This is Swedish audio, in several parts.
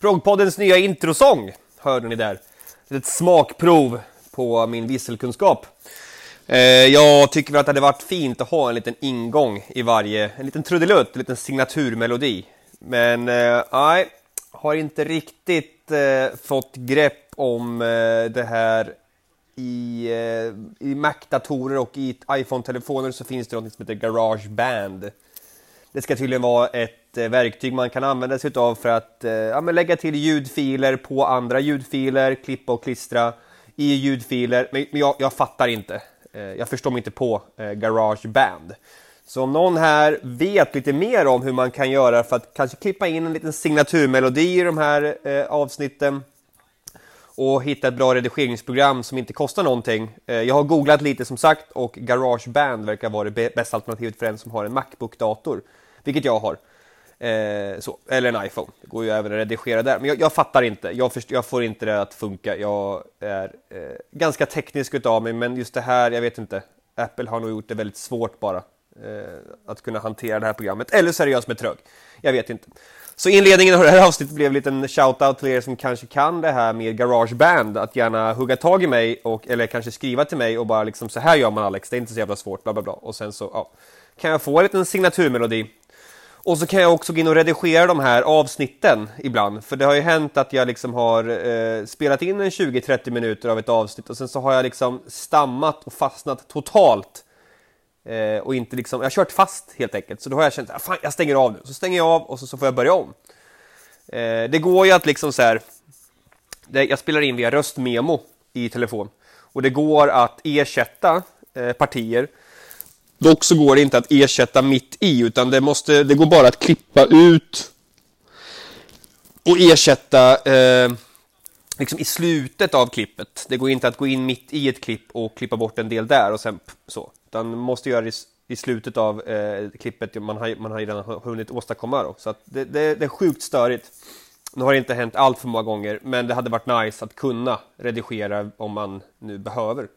Progpoddens nya introsång hörde ni där. Ett smakprov på min visselkunskap. Eh, jag tycker väl att det hade varit fint att ha en liten ingång i varje, en liten trudelutt, en liten signaturmelodi. Men eh, nej, har inte riktigt eh, fått grepp om eh, det här i, i Mac-datorer och i iPhone-telefoner så finns det något som heter GarageBand. Det ska tydligen vara ett Eh, verktyg man kan använda sig av för att eh, ja, lägga till ljudfiler på andra ljudfiler, klippa och klistra i ljudfiler. Men jag, jag fattar inte. Eh, jag förstår mig inte på Garageband. Så om någon här vet lite mer om hur man kan göra för att kanske klippa in en liten signaturmelodi i de här avsnitten och hitta ett bra redigeringsprogram som inte kostar någonting. Jag har googlat lite som sagt och Garageband verkar vara det bästa alternativet för en som har en Macbook-dator vilket jag har. Eh, så, eller en iPhone, det går ju även att redigera där. Men jag, jag fattar inte, jag, först, jag, får inte det att funka. Jag är eh, ganska teknisk utav mig, men just det här, jag vet inte. Apple har nog gjort det väldigt svårt bara eh, att kunna hantera det här programmet. Eller så är det jag som är trög. Jag vet inte. Så inledningen av det här avsnittet blev en liten shout-out till er som kanske kan det här med Garageband. Att gärna hugga tag i mig, och, eller kanske skriva till mig och bara liksom så här gör man Alex, det är inte så jävla svårt, bla bla bla. Och sen så, ja, kan jag få en liten signaturmelodi och så kan jag också gå in och redigera de här avsnitten ibland. För det har ju hänt att jag liksom har eh, spelat in en 20-30 minuter av ett avsnitt och sen så har jag liksom stammat och fastnat totalt. Eh, och inte liksom, jag har kört fast helt enkelt. Så då har jag känt, att ah, jag stänger av nu. Så stänger jag av och så, så får jag börja om. Eh, det går ju att liksom så här, det, jag spelar in via röstmemo i telefon. Och det går att ersätta eh, partier Dock så går det inte att ersätta mitt i utan det, måste, det går bara att klippa ut och ersätta eh, liksom i slutet av klippet. Det går inte att gå in mitt i ett klipp och klippa bort en del där och sen så. Utan man måste göra det i, i slutet av eh, klippet man har, man har redan hunnit åstadkomma. Då. Så det, det, det, är sjukt störigt. Nu har det inte hänt allt för många gånger men det hade varit nice att kunna redigera om man nu behöver.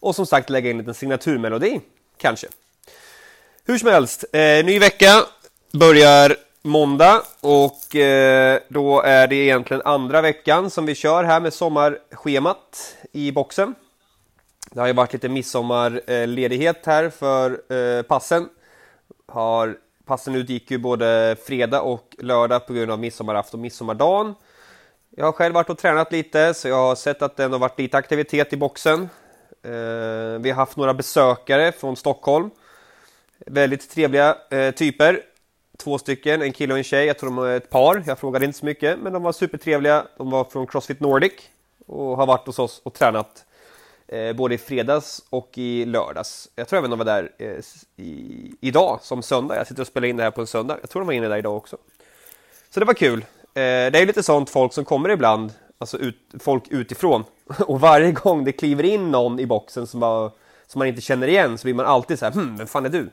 Och som sagt lägga in en liten signaturmelodi kanske. Hur som helst, eh, ny vecka börjar måndag och eh, då är det egentligen andra veckan som vi kör här med sommarschemat i boxen. Det har ju varit lite midsommarledighet här för eh, passen. Har, passen utgick ju både fredag och lördag på grund av midsommarafton och midsommardagen. Jag har själv varit och tränat lite så jag har sett att det ändå varit lite aktivitet i boxen. Eh, vi har haft några besökare från Stockholm. Väldigt trevliga eh, typer. Två stycken, en kille och en tjej. Jag tror de är ett par. Jag frågade inte så mycket, men de var supertrevliga. De var från Crossfit Nordic och har varit hos oss och tränat eh, både i fredags och i lördags. Jag tror även de var där i, idag som söndag. Jag sitter och spelar in det här på en söndag. Jag tror de var inne där idag också. Så det var kul. Det är lite sånt folk som kommer ibland, alltså ut, folk utifrån. Och varje gång det kliver in någon i boxen som bara som man inte känner igen så blir man alltid så här, hm, vem fan är du?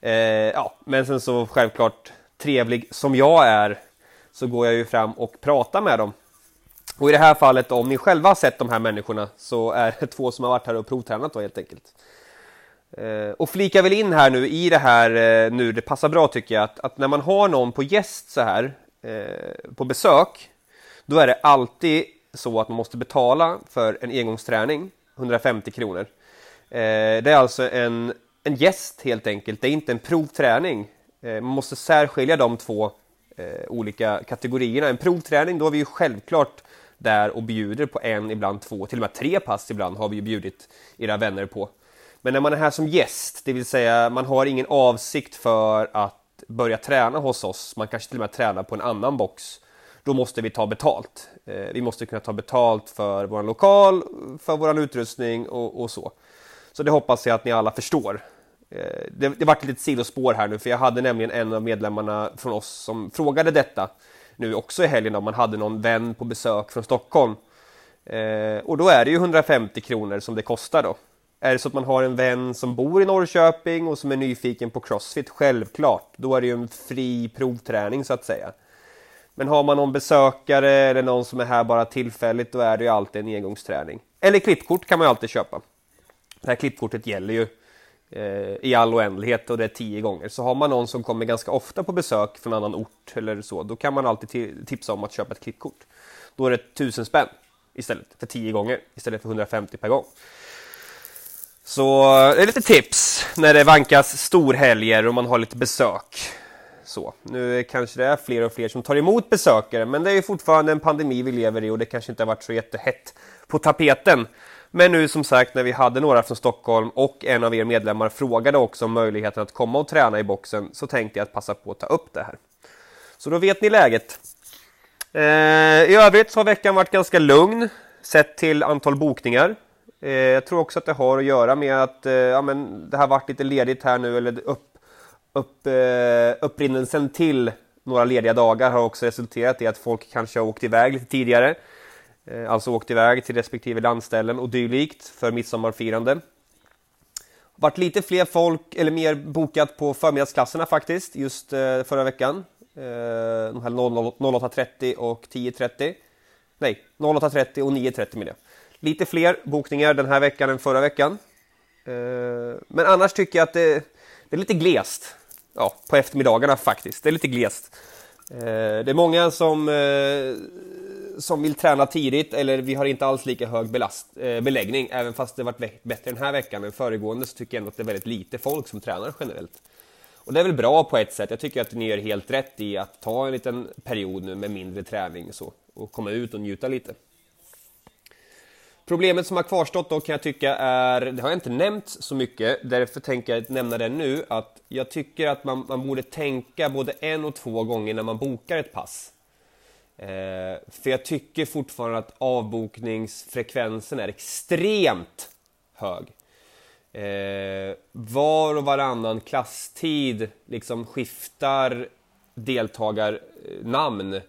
Eh, ja, men sen så självklart trevlig som jag är så går jag ju fram och pratar med dem. Och i det här fallet, om ni själva har sett de här människorna så är det två som har varit här och provtränat då helt enkelt. Eh, och flika väl in här nu i det här eh, nu, det passar bra tycker jag, att, att, när man har någon på gäst så här eh, på besök, då är det alltid så att man måste betala för en engångsträning, 150 kronor. Eh, det är alltså en, en gäst helt enkelt, det är inte en provträning. Eh, man måste särskilja de två eh, olika kategorierna. En provträning, då är vi ju självklart där och bjuder på en, ibland två, till och med tre pass ibland har vi ju bjudit era vänner på. Men när man är här som gäst, det vill säga man har ingen avsikt för att börja träna hos oss, man kanske till och med tränar på en annan box, då måste vi ta betalt. Eh, vi måste kunna ta betalt för vår lokal, för vår utrustning och, och så. Så det hoppas jag att ni alla förstår. Eh, det, det vart ett litet sidospår här nu, för jag hade nämligen en av medlemmarna från oss som frågade detta nu också i helgen om man hade någon vän på besök från Stockholm. Eh, och då är det ju 150 kronor som det kostar då. Är det så att man har en vän som bor i Norrköping och som är nyfiken på Crossfit, självklart, då är det ju en fri provträning så att säga. Men har man någon besökare eller någon som är här bara tillfälligt, då är det ju alltid en engångsträning. Eller klippkort kan man ju alltid köpa. Det här klippkortet gäller ju eh, i all oändlighet och det är tio gånger. Så har man någon som kommer ganska ofta på besök från annan ort eller så, då kan man alltid tipsa om att köpa ett klippkort. Då är det tusen spänn istället för tio gånger istället för 150 per gång. Så det är lite tips när det vankas storhelger och man har lite besök. Så, nu kanske det är fler och fler som tar emot besökare, men det är ju fortfarande en pandemi vi lever i och det kanske inte har varit så jättehett på tapeten. Men nu som sagt när vi hade några från Stockholm och en av er medlemmar frågade också om möjligheten att komma och träna i boxen så tänkte jag att passa på att ta upp det här. Så då vet ni läget. Eh, I övrigt så har veckan varit ganska lugn sett till antal bokningar. Eh, jag tror också att det har att göra med att eh, ja, men det har varit lite ledigt här nu, eller upp, upp, eh, upprinnelsen till några lediga dagar har också resulterat i att folk kanske har åkt iväg lite tidigare. Eh, alltså åkt iväg till respektive landställen och dylikt för midsommarfirande. Vart lite fler folk, eller mer bokat på förmiddagsklasserna faktiskt, just eh, förra veckan. De här 08.30 och 10.30. Nej, 08.30 och 9.30 menar jag. Lite fler bokningar den här veckan än förra veckan. Men annars tycker jag att det, det är lite glest. Ja, på eftermiddagarna faktiskt. Det är lite glest. Eh, det är många som eh, som vill träna tidigt eller vi har inte alls lika hög belast, eh, beläggning. Även fast det varit bättre den här veckan än föregående så tycker jag ändå att det är väldigt lite folk som tränar generellt. Och det är väl bra på ett sätt. Jag tycker att ni gör helt rätt i att ta en liten period nu med mindre träning och så och komma ut och njuta lite. Problemet som har kvarstått då kan jag tycka är, det har jag inte nämnt så mycket, därför tänker jag nämna det nu, att jag tycker att man, man borde tänka både en och två gånger när man bokar ett pass. Eh, för jag tycker fortfarande att avbokningsfrekvensen är extremt hög. Eh, var och varannan klasstid liksom skiftar deltagarnamn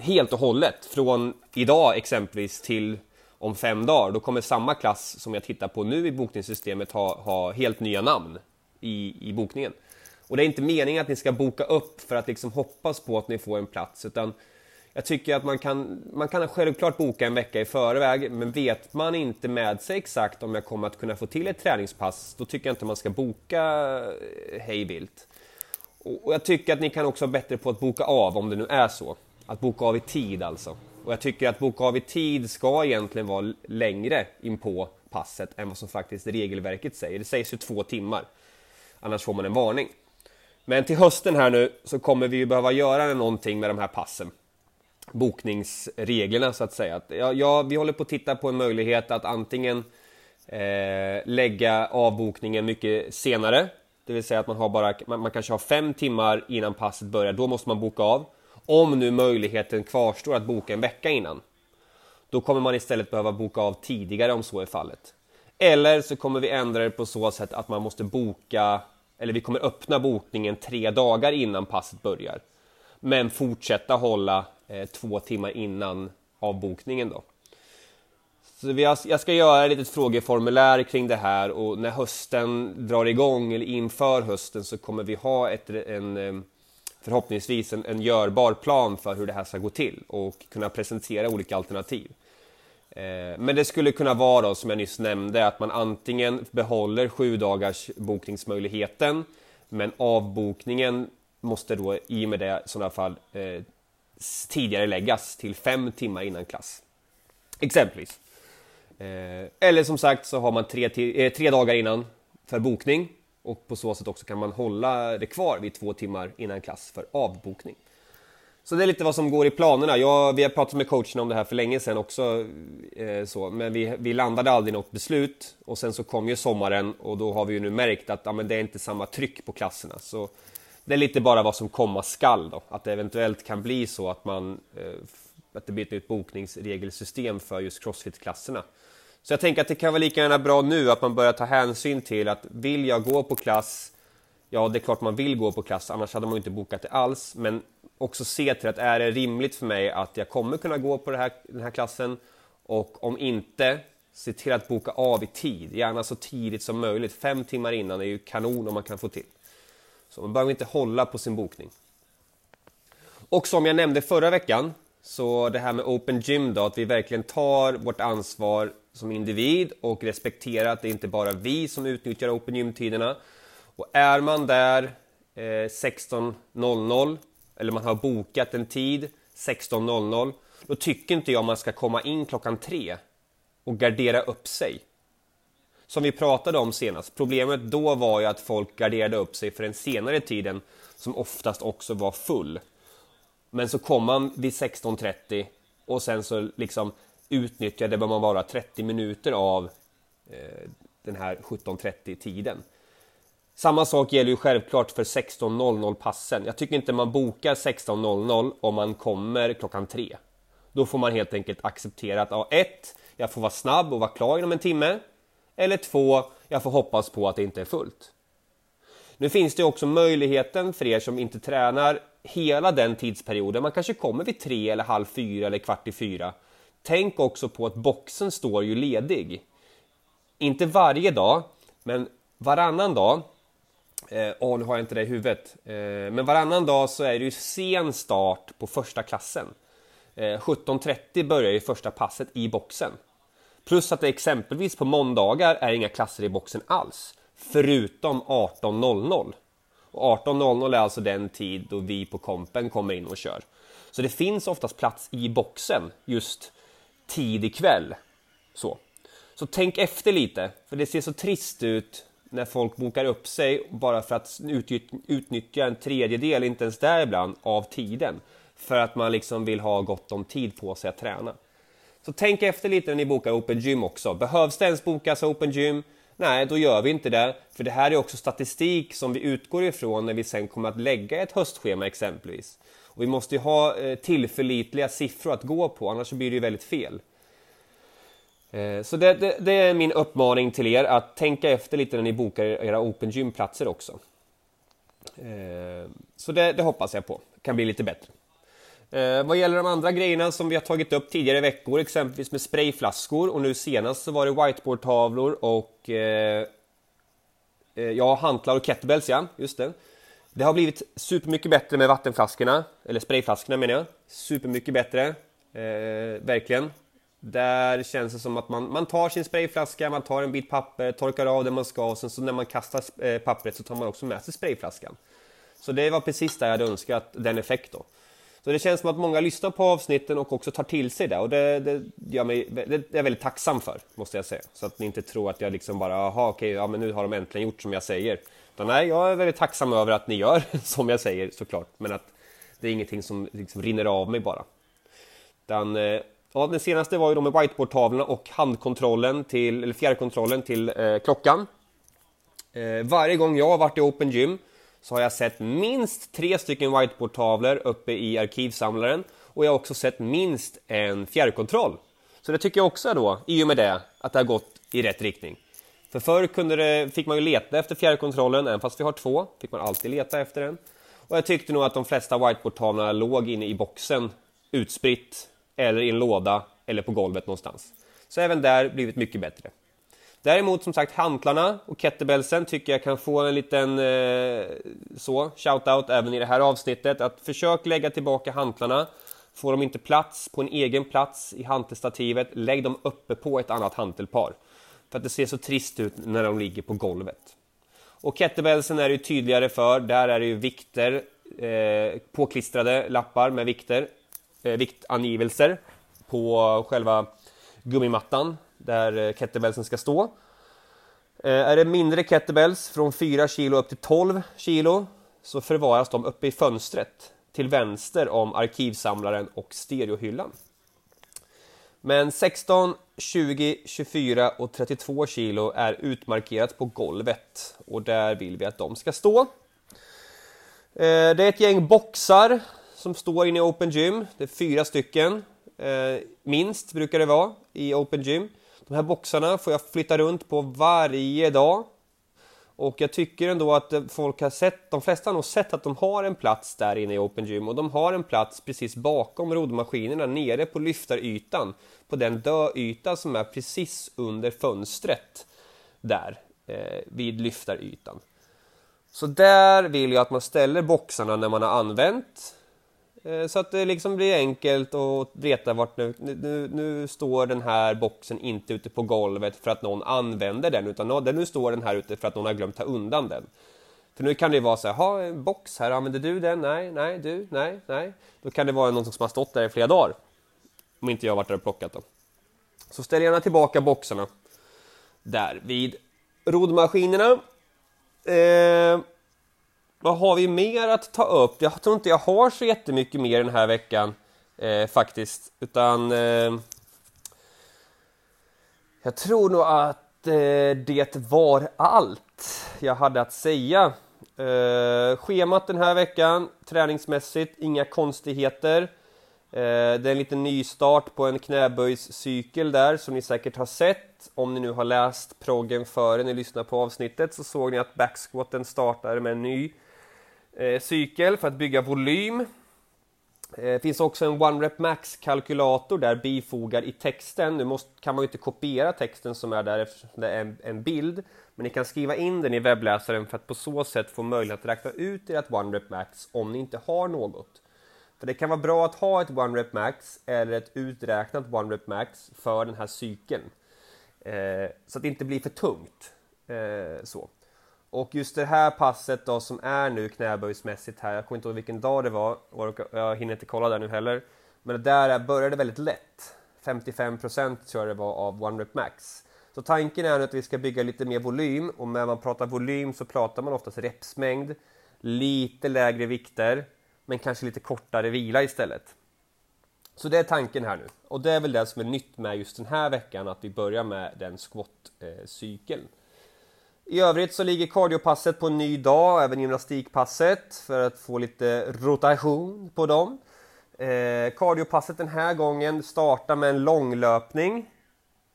helt och hållet. Från idag exempelvis till om fem dagar. Då kommer samma klass som jag tittar på nu i bokningssystemet ha, ha helt nya namn i, i bokningen. Och det är inte meningen att ni ska boka upp för att liksom hoppas på att ni får en plats utan jag tycker att man kan, man kan självklart boka en vecka i förväg, men vet man inte med sig exakt om jag kommer att kunna få till ett träningspass, då tycker jag inte man ska boka eh, hej hejvilt. Och jag tycker att ni kan också vara bättre på att boka av, om det nu är så. Att boka av i tid alltså. Och jag tycker att boka av i tid ska egentligen vara längre in på passet än vad som faktiskt regelverket säger. Det sägs ju två timmar. Annars får man en varning. Men till hösten här nu så kommer vi ju behöva göra någonting med de här passen bokningsreglerna så att säga. Ja, ja, vi håller på att titta på en möjlighet att antingen eh, lägga avbokningen mycket senare. Det vill säga att man, har bara, man, man kanske har fem timmar innan passet börjar, då måste man boka av. Om nu möjligheten kvarstår att boka en vecka innan. Då kommer man istället behöva boka av tidigare om så är fallet. Eller så kommer vi ändra det på så sätt att man måste boka, eller vi kommer öppna bokningen tre dagar innan passet börjar. Men fortsätta hålla eh, två timmar innan avbokningen då. Så vi har, jag ska göra ett litet frågeformulär kring det här och när hösten drar igång eller inför hösten så kommer vi ha ett, en, eh, förhoppningsvis en, en görbar plan för hur det här ska gå till och kunna presentera olika alternativ. Eh, men det skulle kunna vara då, som jag nyss nämnde, att man antingen behåller sju dagars bokningsmöjligheten men avbokningen måste då i och med det i sådana fall eh, tidigare läggas till fem timmar innan klass. Exempelvis. Eh, eller som sagt så har man tre, eh, tre dagar innan för bokning och på så sätt också kan man hålla det kvar vid två timmar innan klass för avbokning. Så det är lite vad som går i planerna. Jag, vi har pratat med coachen om det här för länge sedan också, eh, så, men vi, vi landade aldrig något beslut och sen så kom ju sommaren och då har vi ju nu märkt att ja, men det är inte samma tryck på klasserna. Så det är lite bara vad som komma skall då, att det eventuellt kan bli så att man eh, att det blir ett nytt bokningsregelsystem för just crossfit-klasserna. Så jag tänker att det kan vara lika gärna bra nu att man börjar ta hänsyn till att vill jag gå på klass, ja det är klart man vill gå på klass, annars hade man inte bokat det alls, men också se till att är det rimligt för mig att jag kommer kunna gå på här, den här klassen och om inte, se till att boka av i tid, gärna så tidigt som möjligt. Fem timmar innan är ju kanon om man kan få till. Så man behöver inte hålla på sin bokning. Och som jag nämnde förra veckan, så det här med Open Gym då, att vi verkligen tar vårt ansvar som individ och respektera att det inte bara är vi som utnyttjar Open Gym-tiderna. Och är man där eh, 16.00 eller man har bokat en tid 16.00 då tycker inte jag man ska komma in klockan tre och gardera upp sig. Som vi pratade om senast, problemet då var ju att folk garderade upp sig för den senare tiden som oftast också var full. Men så kom man vid 16.30 och sen så liksom utnyttjade man vara, 30 minuter av eh, den här 17.30 tiden. Samma sak gäller ju självklart för 16.00 passen. Jag tycker inte man bokar 16.00 om man kommer klockan 3. Då får man helt enkelt acceptera att ja, ett, jag får vara snabb och vara klar inom en timme. Eller två, jag får hoppas på att det inte är fullt. Nu finns det också möjligheten för er som inte tränar hela den tidsperioden. Man kanske kommer vid tre eller halv fyra eller kvart i fyra. Tänk också på att boxen står ju ledig. Inte varje dag, men varannan dag. Eh, åh, nu har jag inte det i huvudet. Eh, men varannan dag så är det ju sen start på första klassen. Eh, 17.30 börjar ju första passet i boxen. Plus att det exempelvis på måndagar är inga klasser i boxen alls. Förutom 18.00. Och 18.00 är alltså den tid då vi på kompen kommer in och kör. Så det finns oftast plats i boxen just tidig kväll. Så. så tänk efter lite, för det ser så trist ut när folk bokar upp sig bara för att utnyttja en tredjedel, inte ens där ibland, av tiden. För att man liksom vill ha gott om tid på sig att träna. Så tänk efter lite när ni bokar Open Gym också. Behövs det ens bokas Open Gym? Nej, då gör vi inte det. För det här är också statistik som vi utgår ifrån när vi sen kommer att lägga ett höstschema exempelvis. Och vi måste ju ha eh, tillförlitliga siffror att gå på, annars blir det ju väldigt fel. Eh, så det, det, det, är min uppmaning till er att tänka efter lite när ni bokar era Open Gym-platser också. Eh, så det, det hoppas jag på, kan bli lite bättre. Eh, vad gäller de andra grejerna som vi har tagit upp tidigare i veckor, exempelvis med sprayflaskor och nu senast så var det whiteboardtavlor och eh, eh, ja, hantlar och kettlebells ja, just det. Det har blivit supermycket bättre med vattenflaskorna, eller sprayflaskorna menar jag. Supermycket bättre, eh, verkligen. Där känns det som att man, man tar sin sprayflaska, man tar en bit papper, torkar av det man ska och sen så när man kastar eh, pappret så tar man också med sig sprayflaskan. Så det var precis där jag hade önskat den effekten. Så det känns som att många lyssnar på avsnitten och också tar till sig det och det, det, gör mig, det är jag väldigt tacksam för, måste jag säga. Så att ni inte tror att jag liksom bara, jaha okej, ja men nu har de äntligen gjort som jag säger. Utan nej, jag är väldigt tacksam över att ni gör som jag säger såklart, men att det är ingenting som liksom rinner av mig bara. Den, eh, ja, den senaste var ju då med whiteboardtavlorna och handkontrollen till, eller fjärrkontrollen till eh, klockan. Eh, varje gång jag har varit i Open Gym så har jag sett minst tre stycken whiteboardtavlor uppe i arkivsamlaren och jag har också sett minst en fjärrkontroll. Så det tycker jag också då, i och med det, att det har gått i rätt riktning. För förr kunde det, fick man ju leta efter fjärrkontrollen, även fast vi har två, fick man alltid leta efter den. Och jag tyckte nog att de flesta whiteboardtavlorna låg inne i boxen, utspritt, eller i en låda, eller på golvet någonstans. Så även där blivit mycket bättre. Däremot som sagt hantlarna och kettlebellsen tycker jag kan få en liten eh, så shoutout även i det här avsnittet att försök lägga tillbaka hantlarna. Får de inte plats på en egen plats i hantelstativet, lägg dem uppe på ett annat hantelpar. För att det ser så trist ut när de ligger på golvet. Och kettlebellsen är det ju tydligare för, där är det ju vikter, eh, påklistrade lappar med vikter, eh, viktangivelser på själva gummimattan där eh, kettlebellsen ska stå. Eh, är det mindre kettlebells från 4 kilo upp till 12 kilo så förvaras de uppe i fönstret till vänster om arkivsamlaren och stereohyllan. Men 16, 20, 24 och 32 kilo är utmarkerat på golvet och där vill vi att de ska stå. Eh, det är ett gäng boxar som står inne i Open Gym. Det är fyra stycken, minst brukar det vara i Open Gym. De här boxarna får jag flytta runt på varje dag. Och jag tycker ändå att folk har sett, de flesta har nog sett att de har en plats där inne i Open Gym och de har en plats precis bakom roddmaskinerna nere på lyftarytan. På den döyta som är precis under fönstret där eh, vid lyftarytan. Så där vill jag att man ställer boxarna när man har använt Eh, så att det liksom blir enkelt att veta vart nu, nu, nu står den här boxen inte ute på golvet för att någon använder den utan nu står den här ute för att någon har glömt ta undan den. För nu kan det vara så här, ha en box här, använder du den? Nej, nej, du, nej, nej. Då kan det vara någon som har stått där i flera dagar. Om inte jag har varit där och plockat dem. Så ställ gärna tillbaka boxarna där vid roddmaskinerna. Eh, vad har vi mer att ta upp? Jag tror inte jag har så jättemycket mer den här veckan eh, faktiskt, utan eh, jag tror nog att eh, det var allt jag hade att säga. Eh, schemat den här veckan, träningsmässigt, inga konstigheter. Eh, det är en liten nystart på en knäböjscykel där som ni säkert har sett. Om ni nu har läst proggen före ni lyssnar på avsnittet så såg ni att backsquatten startar med en ny Eh, cykel för att bygga volym. Det finns också en One Rep Max kalkylator där bifogad i texten. Nu måste, kan man ju inte kopiera texten som är där eftersom det är en, en, bild. Men ni kan skriva in den i webbläsaren för att på så sätt få möjlighet att räkna ut ert One Rep Max om ni inte har något. För det kan vara bra att ha ett One Rep Max eller ett uträknat One Rep Max för den här cykeln. Eh, så att det inte blir för tungt. Eh, så. Och just det här passet då som är nu knäböjsmässigt här, jag kommer inte ihåg vilken dag det var, jag hinner inte kolla där nu heller. Men det där började väldigt lätt. 55% tror jag det var av One Rep Max. Så tanken är nu att vi ska bygga lite mer volym och när man pratar volym så pratar man oftast repsmängd, lite lägre vikter, men kanske lite kortare vila istället. Så det är tanken här nu. Och det är väl det som är nytt med just den här veckan, att vi börjar med den squat-cykeln. Eh, i övrigt så ligger kardiopasset på en ny dag, även gymnastikpasset, för att få lite rotation på dem. Eh, kardiopasset den här gången startar med en långlöpning.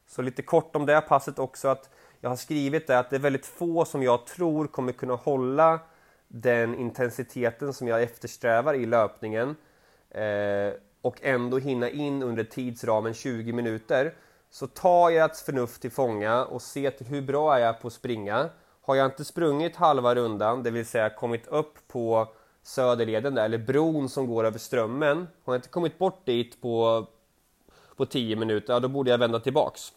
Så lite kort om det passet också, att jag har skrivit det att det är väldigt få som jag tror kommer kunna hålla den intensiteten som jag eftersträvar i löpningen eh, och ändå hinna in under tidsramen 20 minuter. Så ta ert förnuft till fånga och se till hur bra är jag på att springa. Har jag inte sprungit halva rundan, det vill säga kommit upp på Söderleden där, eller bron som går över Strömmen. Har jag inte kommit bort dit på, på 10 minuter, ja, då borde jag vända tillbaks.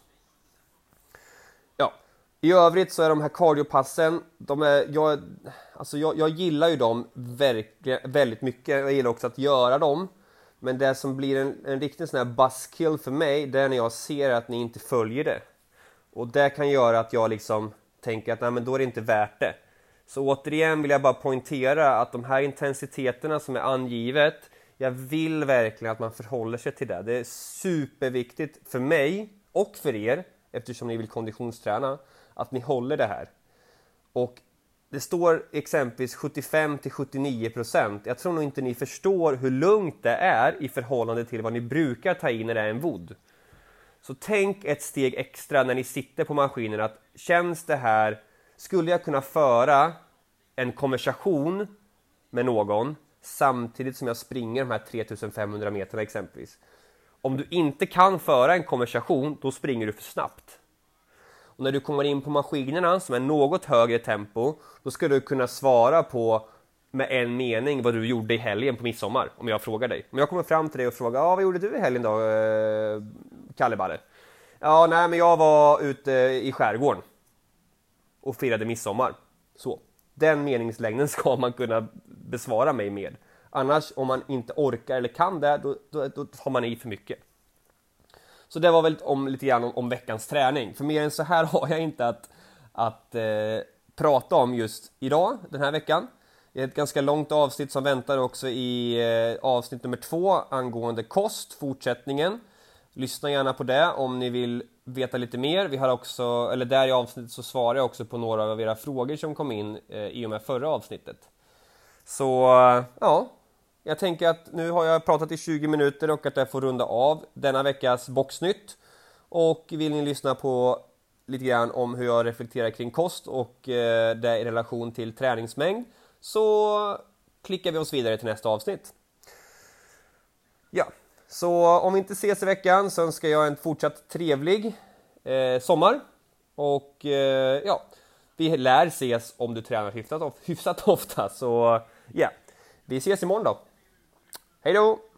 Ja, i övrigt så är de här cardiopassen, de är, jag, alltså jag, jag gillar ju dem väldigt mycket. Jag gillar också att göra dem. Men det som blir en, en riktig sån här buzzkill för mig, det är när jag ser att ni inte följer det. Och det kan göra att jag liksom tänker att nej, men då är det inte värt det. Så återigen vill jag bara poängtera att de här intensiteterna som är angivet, jag vill verkligen att man förhåller sig till det. Det är superviktigt för mig och för er, eftersom ni vill konditionsträna, att ni håller det här. Och det står exempelvis 75 till 79 procent. Jag tror nog inte ni förstår hur lugnt det är i förhållande till vad ni brukar ta in när det är en vodd. Så tänk ett steg extra när ni sitter på maskinen att känns det här, skulle jag kunna föra en konversation med någon samtidigt som jag springer de här 3500 meterna exempelvis. Om du inte kan föra en konversation, då springer du för snabbt. Och när du kommer in på maskinerna som är något högre tempo, då ska du kunna svara på med en mening vad du gjorde i helgen på midsommar, om jag frågar dig. Om jag kommer fram till dig och frågar, ja vad gjorde du i helgen då, eh, Kalleballe? Ja, nej men jag var ute i skärgården och firade midsommar. Så. Den meningslängden ska man kunna besvara mig med. Annars, om man inte orkar eller kan det, då, då, då tar man i för mycket. Så det var väl om, lite grann om, om, veckans träning. För mer än så här har jag inte att, att eh, prata om just idag, den här veckan. Det är ett ganska långt avsnitt som väntar också i eh, avsnitt nummer två angående kost, fortsättningen. Lyssna gärna på det om ni vill veta lite mer. Vi har också, eller där i avsnittet så svarar jag också på några av era frågor som kom in eh, i och med förra avsnittet. Så eh, ja, jag tänker att nu har jag pratat i 20 minuter och att jag får runda av denna veckas Boxnytt. Och vill ni lyssna på lite grann om hur jag reflekterar kring kost och eh, det i relation till träningsmängd så klickar vi oss vidare till nästa avsnitt. Ja, så om vi inte ses i veckan så önskar jag en fortsatt trevlig eh, sommar. Och eh, ja, vi lär ses om du tränar hyfsat, hyfsat ofta. Så ja, vi ses imorgon då. Hej då!